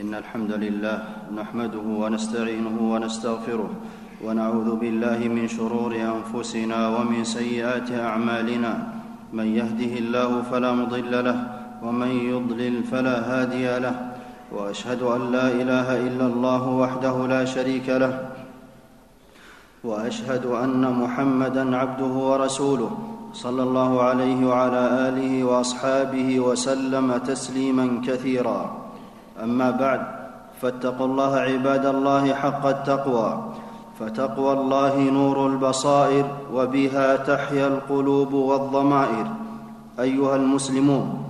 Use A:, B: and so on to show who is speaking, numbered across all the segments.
A: ان الحمد لله نحمده ونستعينه ونستغفره ونعوذ بالله من شرور انفسنا ومن سيئات اعمالنا من يهده الله فلا مضل له ومن يضلل فلا هادي له واشهد ان لا اله الا الله وحده لا شريك له واشهد ان محمدا عبده ورسوله صلى الله عليه وعلى اله واصحابه وسلم تسليما كثيرا اما بعد فاتقوا الله عباد الله حق التقوى فتقوى الله نور البصائر وبها تحيا القلوب والضمائر ايها المسلمون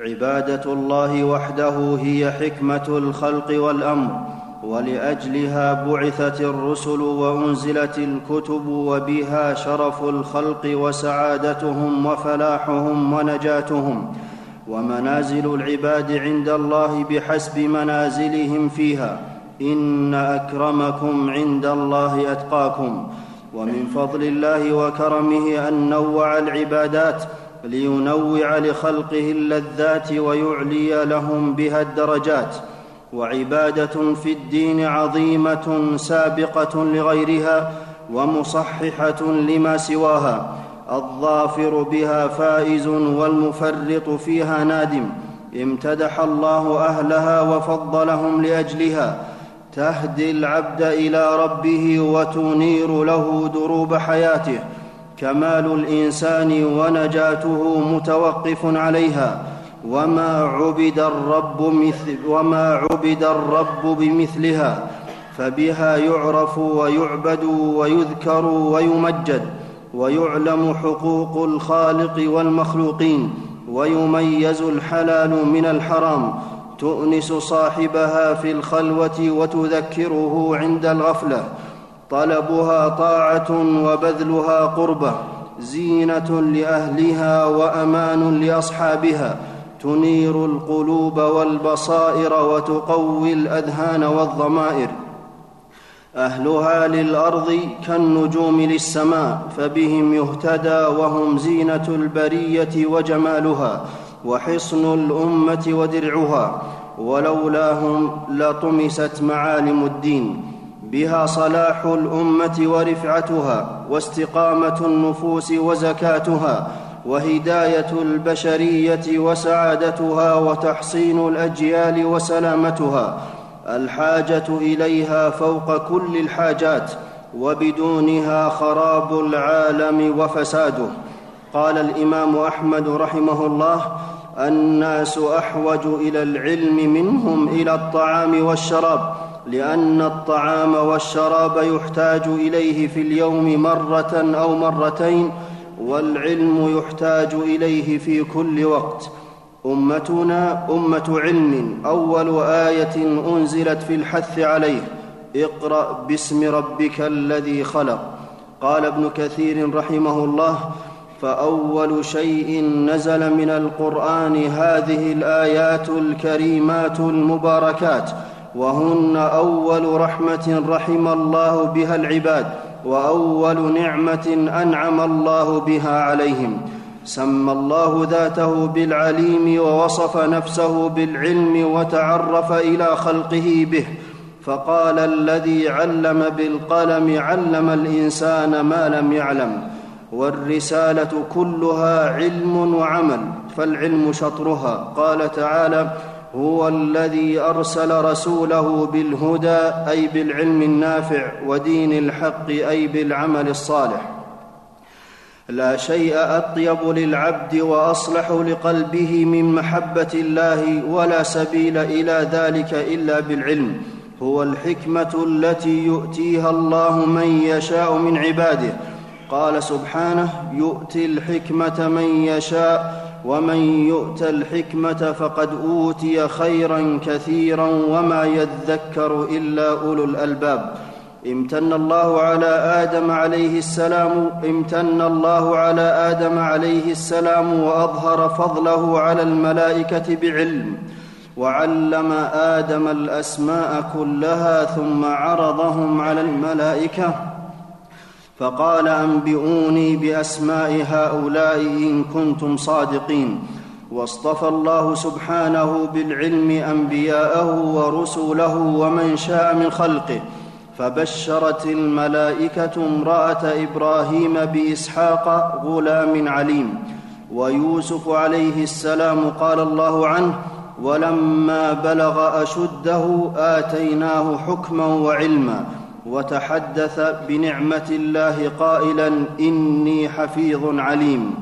A: عباده الله وحده هي حكمه الخلق والامر ولاجلها بعثت الرسل وانزلت الكتب وبها شرف الخلق وسعادتهم وفلاحهم ونجاتهم ومنازل العباد عند الله بحسب منازلهم فيها ان اكرمكم عند الله اتقاكم ومن فضل الله وكرمه ان نوع العبادات لينوع لخلقه اللذات ويعلي لهم بها الدرجات وعباده في الدين عظيمه سابقه لغيرها ومصححه لما سواها الظافر بها فائز والمفرط فيها نادم امتدح الله اهلها وفضلهم لاجلها تهدي العبد الى ربه وتنير له دروب حياته كمال الانسان ونجاته متوقف عليها وما عبد الرب مثل وما عبد الرب بمثلها فبها يعرف ويعبد ويذكر ويمجد ويعلم حقوق الخالق والمخلوقين ويميز الحلال من الحرام تؤنس صاحبها في الخلوه وتذكره عند الغفله طلبها طاعه وبذلها قربه زينه لاهلها وامان لاصحابها تنير القلوب والبصائر وتقوي الاذهان والضمائر اهلها للارض كالنجوم للسماء فبهم يهتدى وهم زينه البريه وجمالها وحصن الامه ودرعها ولولاهم لطمست معالم الدين بها صلاح الامه ورفعتها واستقامه النفوس وزكاتها وهدايه البشريه وسعادتها وتحصين الاجيال وسلامتها الحاجه اليها فوق كل الحاجات وبدونها خراب العالم وفساده قال الامام احمد رحمه الله الناس احوج الى العلم منهم الى الطعام والشراب لان الطعام والشراب يحتاج اليه في اليوم مره او مرتين والعلم يحتاج اليه في كل وقت امتنا امه علم اول ايه انزلت في الحث عليه اقرا باسم ربك الذي خلق قال ابن كثير رحمه الله فاول شيء نزل من القران هذه الايات الكريمات المباركات وهن اول رحمه رحم الله بها العباد واول نعمه انعم الله بها عليهم سمى الله ذاته بالعليم ووصف نفسه بالعلم وتعرف الى خلقه به فقال الذي علم بالقلم علم الانسان ما لم يعلم والرساله كلها علم وعمل فالعلم شطرها قال تعالى هو الذي ارسل رسوله بالهدى اي بالعلم النافع ودين الحق اي بالعمل الصالح لا شيء اطيب للعبد واصلح لقلبه من محبه الله ولا سبيل الى ذلك الا بالعلم هو الحكمه التي يؤتيها الله من يشاء من عباده قال سبحانه يؤتي الحكمه من يشاء ومن يؤت الحكمه فقد اوتي خيرا كثيرا وما يذكر الا اولو الالباب امتن الله على آدم عليه السلام امتن الله على آدم عليه السلام وأظهر فضله على الملائكة بعلم وعلم آدم الأسماء كلها ثم عرضهم على الملائكة فقال أنبئوني بأسماء هؤلاء إن كنتم صادقين واصطفى الله سبحانه بالعلم أنبياءه ورسله ومن شاء من خلقه فبشرت الملائكه امراه ابراهيم باسحاق غلام عليم ويوسف عليه السلام قال الله عنه ولما بلغ اشده اتيناه حكما وعلما وتحدث بنعمه الله قائلا اني حفيظ عليم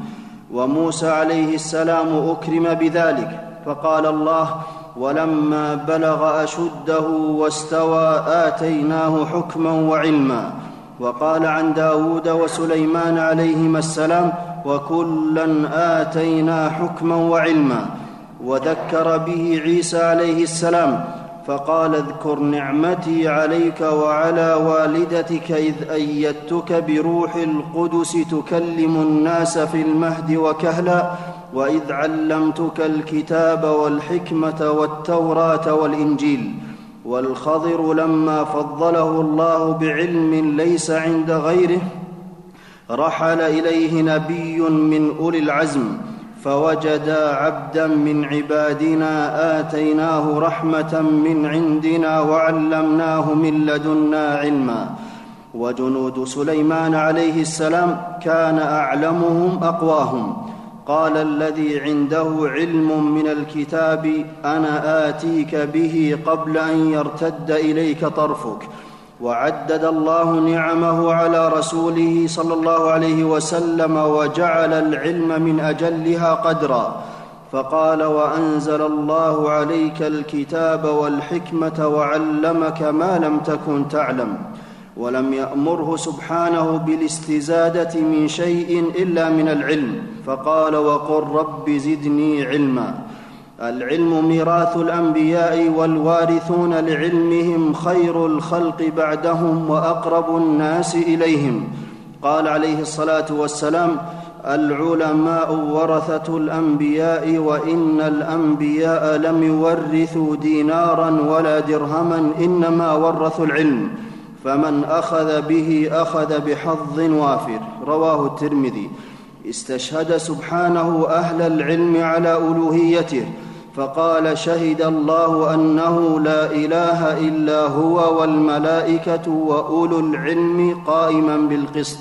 A: وموسى عليه السلام اكرم بذلك فقال الله ولما بلغ اشده واستوى اتيناه حكما وعلما وقال عن داود وسليمان عليهما السلام وكلا اتينا حكما وعلما وذكر به عيسى عليه السلام فقال اذكر نعمتي عليك وعلى والدتك اذ ايدتك بروح القدس تكلم الناس في المهد وكهلا واذ علمتك الكتاب والحكمه والتوراه والانجيل والخضر لما فضله الله بعلم ليس عند غيره رحل اليه نبي من اولي العزم فوجدا عبدا من عبادنا اتيناه رحمه من عندنا وعلمناه من لدنا علما وجنود سليمان عليه السلام كان اعلمهم اقواهم قال الذي عنده علم من الكتاب انا اتيك به قبل ان يرتد اليك طرفك وعدد الله نعمه على رسوله صلى الله عليه وسلم وجعل العلم من اجلها قدرا فقال وانزل الله عليك الكتاب والحكمه وعلمك ما لم تكن تعلم ولم يامره سبحانه بالاستزاده من شيء الا من العلم فقال وقل رب زدني علما العلم ميراث الانبياء والوارثون لعلمهم خير الخلق بعدهم واقرب الناس اليهم قال عليه الصلاه والسلام العلماء ورثه الانبياء وان الانبياء لم يورثوا دينارا ولا درهما انما ورثوا العلم فمن اخذ به اخذ بحظ وافر رواه الترمذي استشهد سبحانه اهل العلم على الوهيته فقال شهد الله انه لا اله الا هو والملائكه واولو العلم قائما بالقسط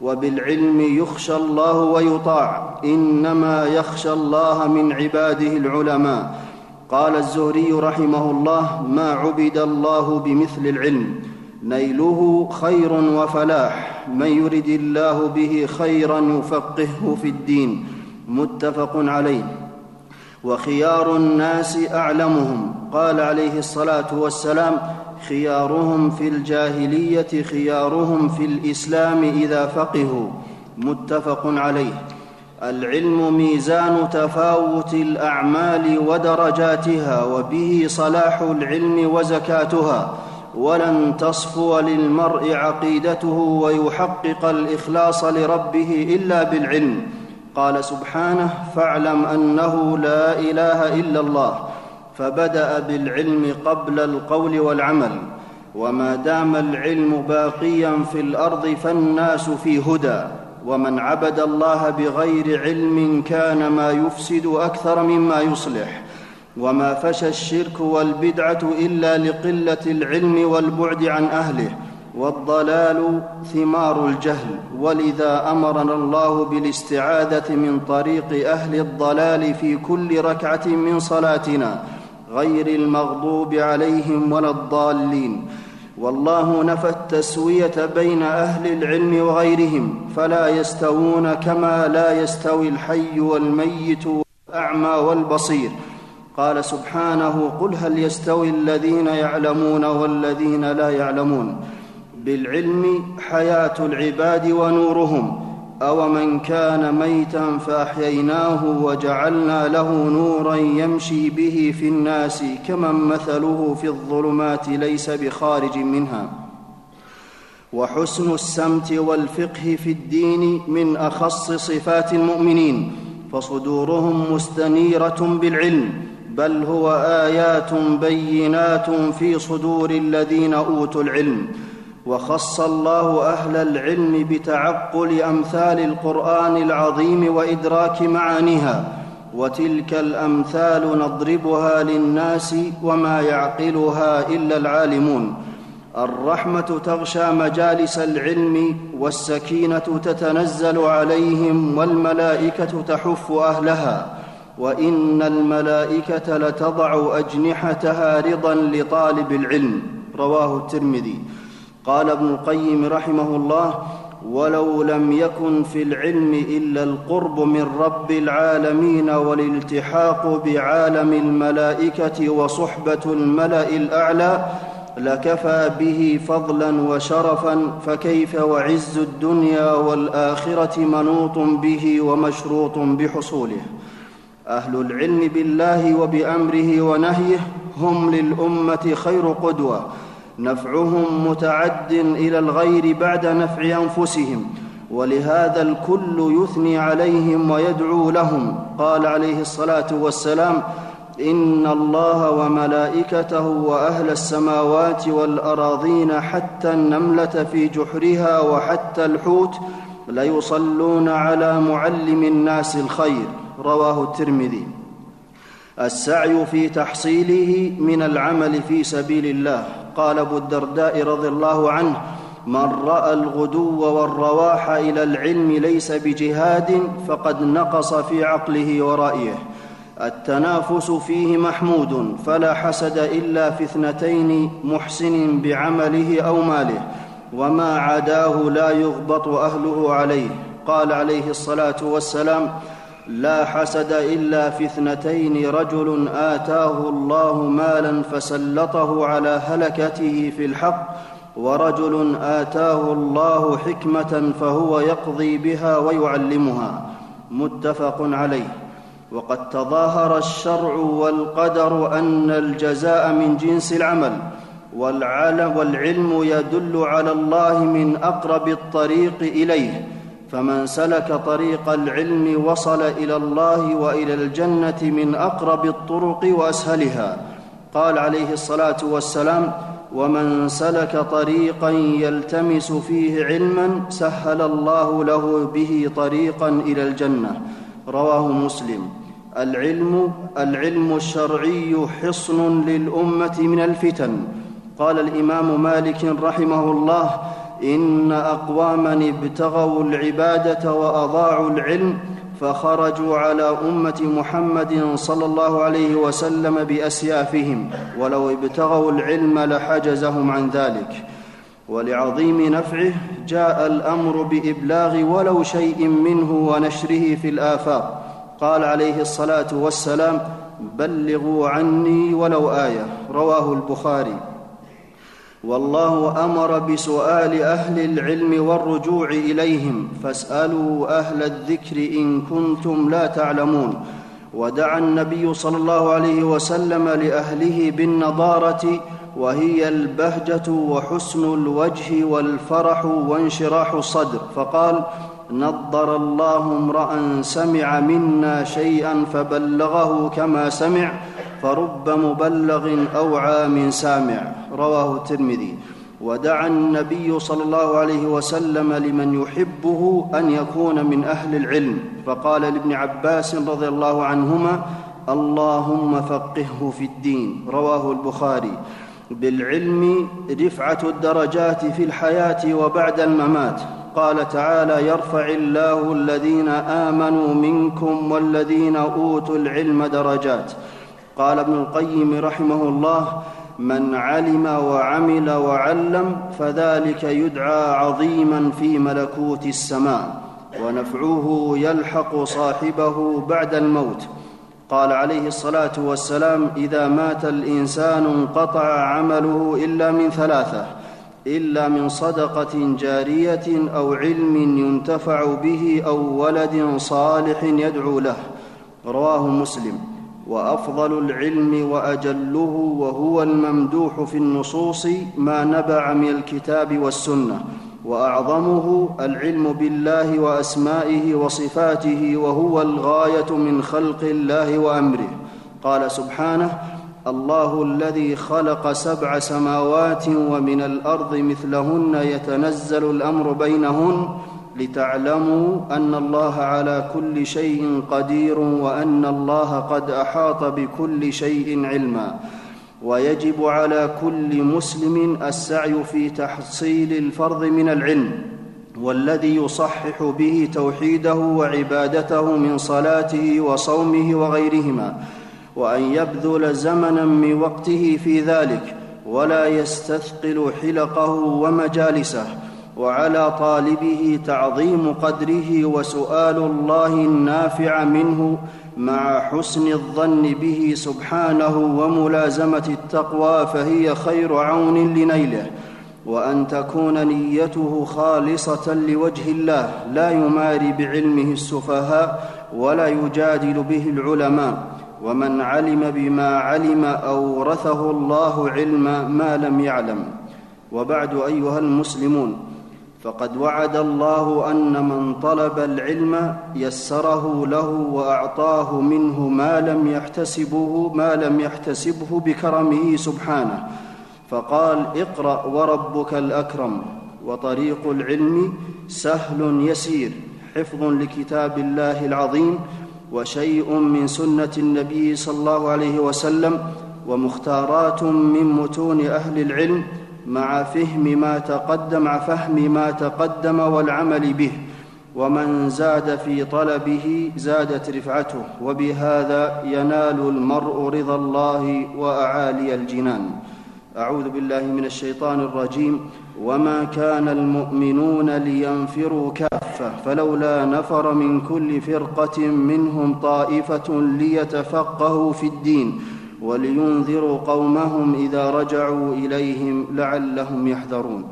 A: وبالعلم يخشى الله ويطاع انما يخشى الله من عباده العلماء قال الزهري رحمه الله ما عبد الله بمثل العلم نيله خير وفلاح من يرد الله به خيرا يفقهه في الدين متفق عليه وخيار الناس اعلمهم قال عليه الصلاه والسلام خيارهم في الجاهليه خيارهم في الاسلام اذا فقهوا متفق عليه العلم ميزان تفاوت الاعمال ودرجاتها وبه صلاح العلم وزكاتها ولن تصفو للمرء عقيدته ويحقق الاخلاص لربه الا بالعلم قال سبحانه فاعلم انه لا اله الا الله فبدا بالعلم قبل القول والعمل وما دام العلم باقيا في الارض فالناس في هدى ومن عبد الله بغير علم كان ما يفسد اكثر مما يصلح وما فشى الشرك والبدعه الا لقله العلم والبعد عن اهله والضلال ثمار الجهل ولذا امرنا الله بالاستعاذه من طريق اهل الضلال في كل ركعه من صلاتنا غير المغضوب عليهم ولا الضالين والله نفى التسويه بين اهل العلم وغيرهم فلا يستوون كما لا يستوي الحي والميت والاعمى والبصير قال سبحانه قل هل يستوي الذين يعلمون والذين لا يعلمون بالعلم حياه العباد ونورهم اومن كان ميتا فاحييناه وجعلنا له نورا يمشي به في الناس كمن مثله في الظلمات ليس بخارج منها وحسن السمت والفقه في الدين من اخص صفات المؤمنين فصدورهم مستنيره بالعلم بل هو ايات بينات في صدور الذين اوتوا العلم وخص الله اهل العلم بتعقل امثال القران العظيم وادراك معانيها وتلك الامثال نضربها للناس وما يعقلها الا العالمون الرحمه تغشى مجالس العلم والسكينه تتنزل عليهم والملائكه تحف اهلها وان الملائكه لتضع اجنحتها رضا لطالب العلم رواه الترمذي قال ابن القيم رحمه الله ولو لم يكن في العلم الا القرب من رب العالمين والالتحاق بعالم الملائكه وصحبه الملا الاعلى لكفى به فضلا وشرفا فكيف وعز الدنيا والاخره منوط به ومشروط بحصوله اهل العلم بالله وبامره ونهيه هم للامه خير قدوه نفعهم متعد الى الغير بعد نفع انفسهم ولهذا الكل يثني عليهم ويدعو لهم قال عليه الصلاه والسلام ان الله وملائكته واهل السماوات والاراضين حتى النمله في جحرها وحتى الحوت ليصلون على معلم الناس الخير رواه الترمذي السعي في تحصيله من العمل في سبيل الله قال ابو الدرداء رضي الله عنه من راى الغدو والرواح الى العلم ليس بجهاد فقد نقص في عقله ورايه التنافس فيه محمود فلا حسد الا في اثنتين محسن بعمله او ماله وما عداه لا يغبط اهله عليه قال عليه الصلاه والسلام لا حسد الا في اثنتين رجل اتاه الله مالا فسلطه على هلكته في الحق ورجل اتاه الله حكمه فهو يقضي بها ويعلمها متفق عليه وقد تظاهر الشرع والقدر ان الجزاء من جنس العمل والعلم يدل على الله من اقرب الطريق اليه فمن سلك طريق العلم وصل الى الله والى الجنه من اقرب الطرق واسهلها قال عليه الصلاه والسلام ومن سلك طريقا يلتمس فيه علما سهل الله له به طريقا الى الجنه رواه مسلم العلم العلم الشرعي حصن للامه من الفتن قال الامام مالك رحمه الله ان اقواما ابتغوا العباده واضاعوا العلم فخرجوا على امه محمد صلى الله عليه وسلم باسيافهم ولو ابتغوا العلم لحجزهم عن ذلك ولعظيم نفعه جاء الامر بابلاغ ولو شيء منه ونشره في الافاق قال عليه الصلاه والسلام بلغوا عني ولو ايه رواه البخاري والله امر بسؤال اهل العلم والرجوع اليهم فاسالوا اهل الذكر ان كنتم لا تعلمون ودعا النبي صلى الله عليه وسلم لاهله بالنضاره وهي البهجه وحسن الوجه والفرح وانشراح الصدر فقال نضر الله امرا سمع منا شيئا فبلغه كما سمع فرب مبلغ اوعى من سامع رواه الترمذي ودعا النبي صلى الله عليه وسلم لمن يحبه ان يكون من اهل العلم فقال لابن عباس رضي الله عنهما اللهم فقهه في الدين رواه البخاري بالعلم رفعه الدرجات في الحياه وبعد الممات قال تعالى يرفع الله الذين امنوا منكم والذين اوتوا العلم درجات قال ابن القيم رحمه الله من علم وعمل وعلم فذلك يدعى عظيما في ملكوت السماء ونفعه يلحق صاحبه بعد الموت قال عليه الصلاه والسلام اذا مات الانسان انقطع عمله الا من ثلاثه الا من صدقه جاريه او علم ينتفع به او ولد صالح يدعو له رواه مسلم وافضل العلم واجله وهو الممدوح في النصوص ما نبع من الكتاب والسنه واعظمه العلم بالله واسمائه وصفاته وهو الغايه من خلق الله وامره قال سبحانه الله الذي خلق سبع سماوات ومن الارض مثلهن يتنزل الامر بينهن لتعلموا ان الله على كل شيء قدير وان الله قد احاط بكل شيء علما ويجب على كل مسلم السعي في تحصيل الفرض من العلم والذي يصحح به توحيده وعبادته من صلاته وصومه وغيرهما وان يبذل زمنا من وقته في ذلك ولا يستثقل حلقه ومجالسه وعلى طالبه تعظيم قدره وسؤال الله النافع منه مع حسن الظن به سبحانه وملازمه التقوى فهي خير عون لنيله وان تكون نيته خالصه لوجه الله لا يماري بعلمه السفهاء ولا يجادل به العلماء ومن علم بما علم اورثه الله علم ما لم يعلم وبعد ايها المسلمون فقد وعد الله ان من طلب العلم يسره له واعطاه منه ما لم يحتسبه ما لم يحتسبه بكرمه سبحانه فقال اقرا وربك الاكرم وطريق العلم سهل يسير حفظ لكتاب الله العظيم وشيء من سنه النبي صلى الله عليه وسلم ومختارات من متون اهل العلم مع فهم ما تقدم مع فهم ما تقدم والعمل به ومن زاد في طلبه زادت رفعته وبهذا ينال المرء رضا الله واعالي الجنان اعوذ بالله من الشيطان الرجيم وما كان المؤمنون لينفروا كافه فلولا نفر من كل فرقه منهم طائفه ليتفقهوا في الدين ولينذروا قومهم اذا رجعوا اليهم لعلهم يحذرون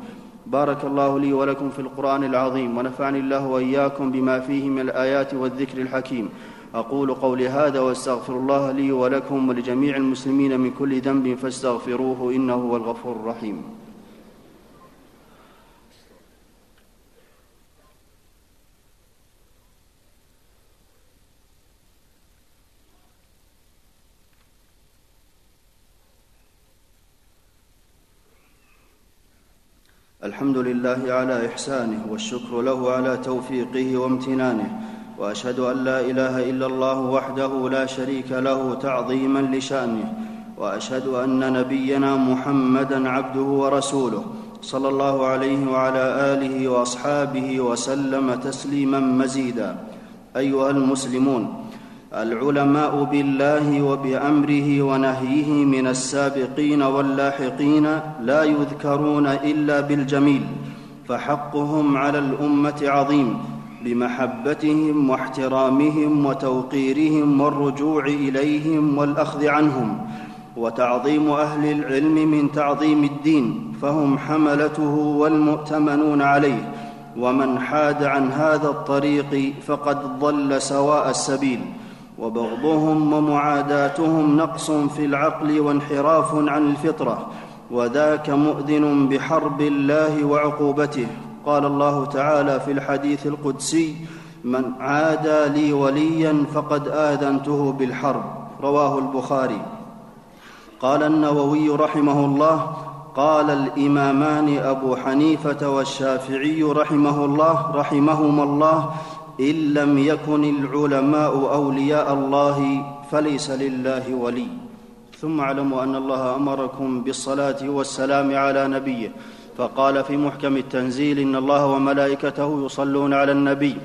A: بارك الله لي ولكم في القران العظيم ونفعني الله واياكم بما فيه من الايات والذكر الحكيم اقول قولي هذا واستغفر الله لي ولكم ولجميع المسلمين من كل ذنب فاستغفروه انه هو الغفور الرحيم الحمد لله على احسانه والشكر له على توفيقه وامتنانه واشهد ان لا اله الا الله وحده لا شريك له تعظيما لشانه واشهد ان نبينا محمدا عبده ورسوله صلى الله عليه وعلى اله واصحابه وسلم تسليما مزيدا ايها المسلمون العلماء بالله وبامره ونهيه من السابقين واللاحقين لا يذكرون الا بالجميل فحقهم على الامه عظيم بمحبتهم واحترامهم وتوقيرهم والرجوع اليهم والاخذ عنهم وتعظيم اهل العلم من تعظيم الدين فهم حملته والمؤتمنون عليه ومن حاد عن هذا الطريق فقد ضل سواء السبيل وبغضهم ومعاداتهم نقص في العقل وانحراف عن الفطره وذاك مؤذن بحرب الله وعقوبته قال الله تعالى في الحديث القدسي من عادى لي وليا فقد اذنته بالحرب رواه البخاري قال النووي رحمه الله قال الامامان ابو حنيفه والشافعي رحمه الله رحمهما الله ان لم يكن العلماء اولياء الله فليس لله ولي ثم اعلموا ان الله امركم بالصلاه والسلام على نبيه فقال في محكم التنزيل ان الله وملائكته يصلون على النبي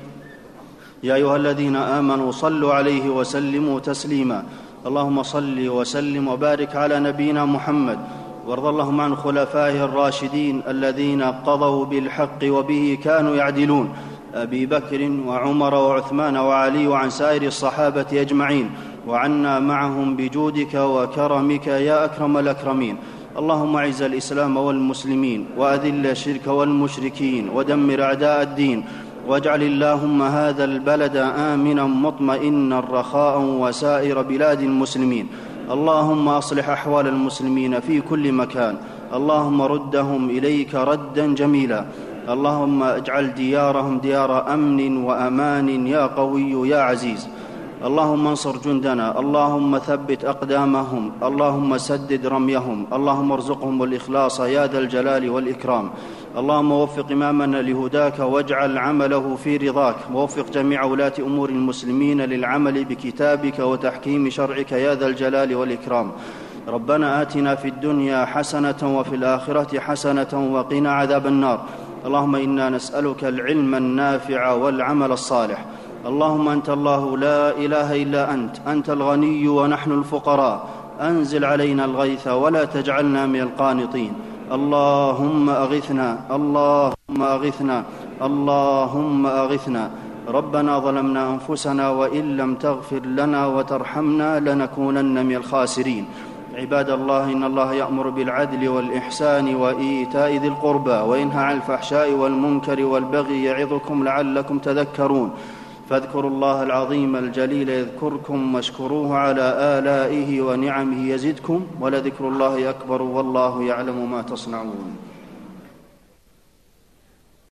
A: يا ايها الذين امنوا صلوا عليه وسلموا تسليما اللهم صل وسلم وبارك على نبينا محمد وارض اللهم عن خلفائه الراشدين الذين قضوا بالحق وبه كانوا يعدلون ابي بكر وعمر وعثمان وعلي وعن سائر الصحابه اجمعين وعنا معهم بجودك وكرمك يا اكرم الاكرمين اللهم اعز الاسلام والمسلمين واذل الشرك والمشركين ودمر اعداء الدين واجعل اللهم هذا البلد امنا مطمئنا رخاء وسائر بلاد المسلمين اللهم اصلح احوال المسلمين في كل مكان اللهم ردهم اليك ردا جميلا اللهم اجعل ديارهم ديار امن وامان يا قوي يا عزيز اللهم انصر جندنا اللهم ثبت اقدامهم اللهم سدد رميهم اللهم ارزقهم الاخلاص يا ذا الجلال والاكرام اللهم وفق امامنا لهداك واجعل عمله في رضاك ووفق جميع ولاه امور المسلمين للعمل بكتابك وتحكيم شرعك يا ذا الجلال والاكرام ربنا اتنا في الدنيا حسنه وفي الاخره حسنه وقنا عذاب النار اللهم انا نسالك العلم النافع والعمل الصالح اللهم انت الله لا اله الا انت انت الغني ونحن الفقراء انزل علينا الغيث ولا تجعلنا من القانطين اللهم اغثنا اللهم اغثنا اللهم اغثنا ربنا ظلمنا انفسنا وان لم تغفر لنا وترحمنا لنكونن من الخاسرين عباد الله ان الله يامر بالعدل والاحسان وايتاء ذي القربى وينهى عن الفحشاء والمنكر والبغي يعظكم لعلكم تذكرون فاذكروا الله العظيم الجليل يذكركم واشكروه على الائه ونعمه يزدكم ولذكر الله اكبر والله يعلم ما تصنعون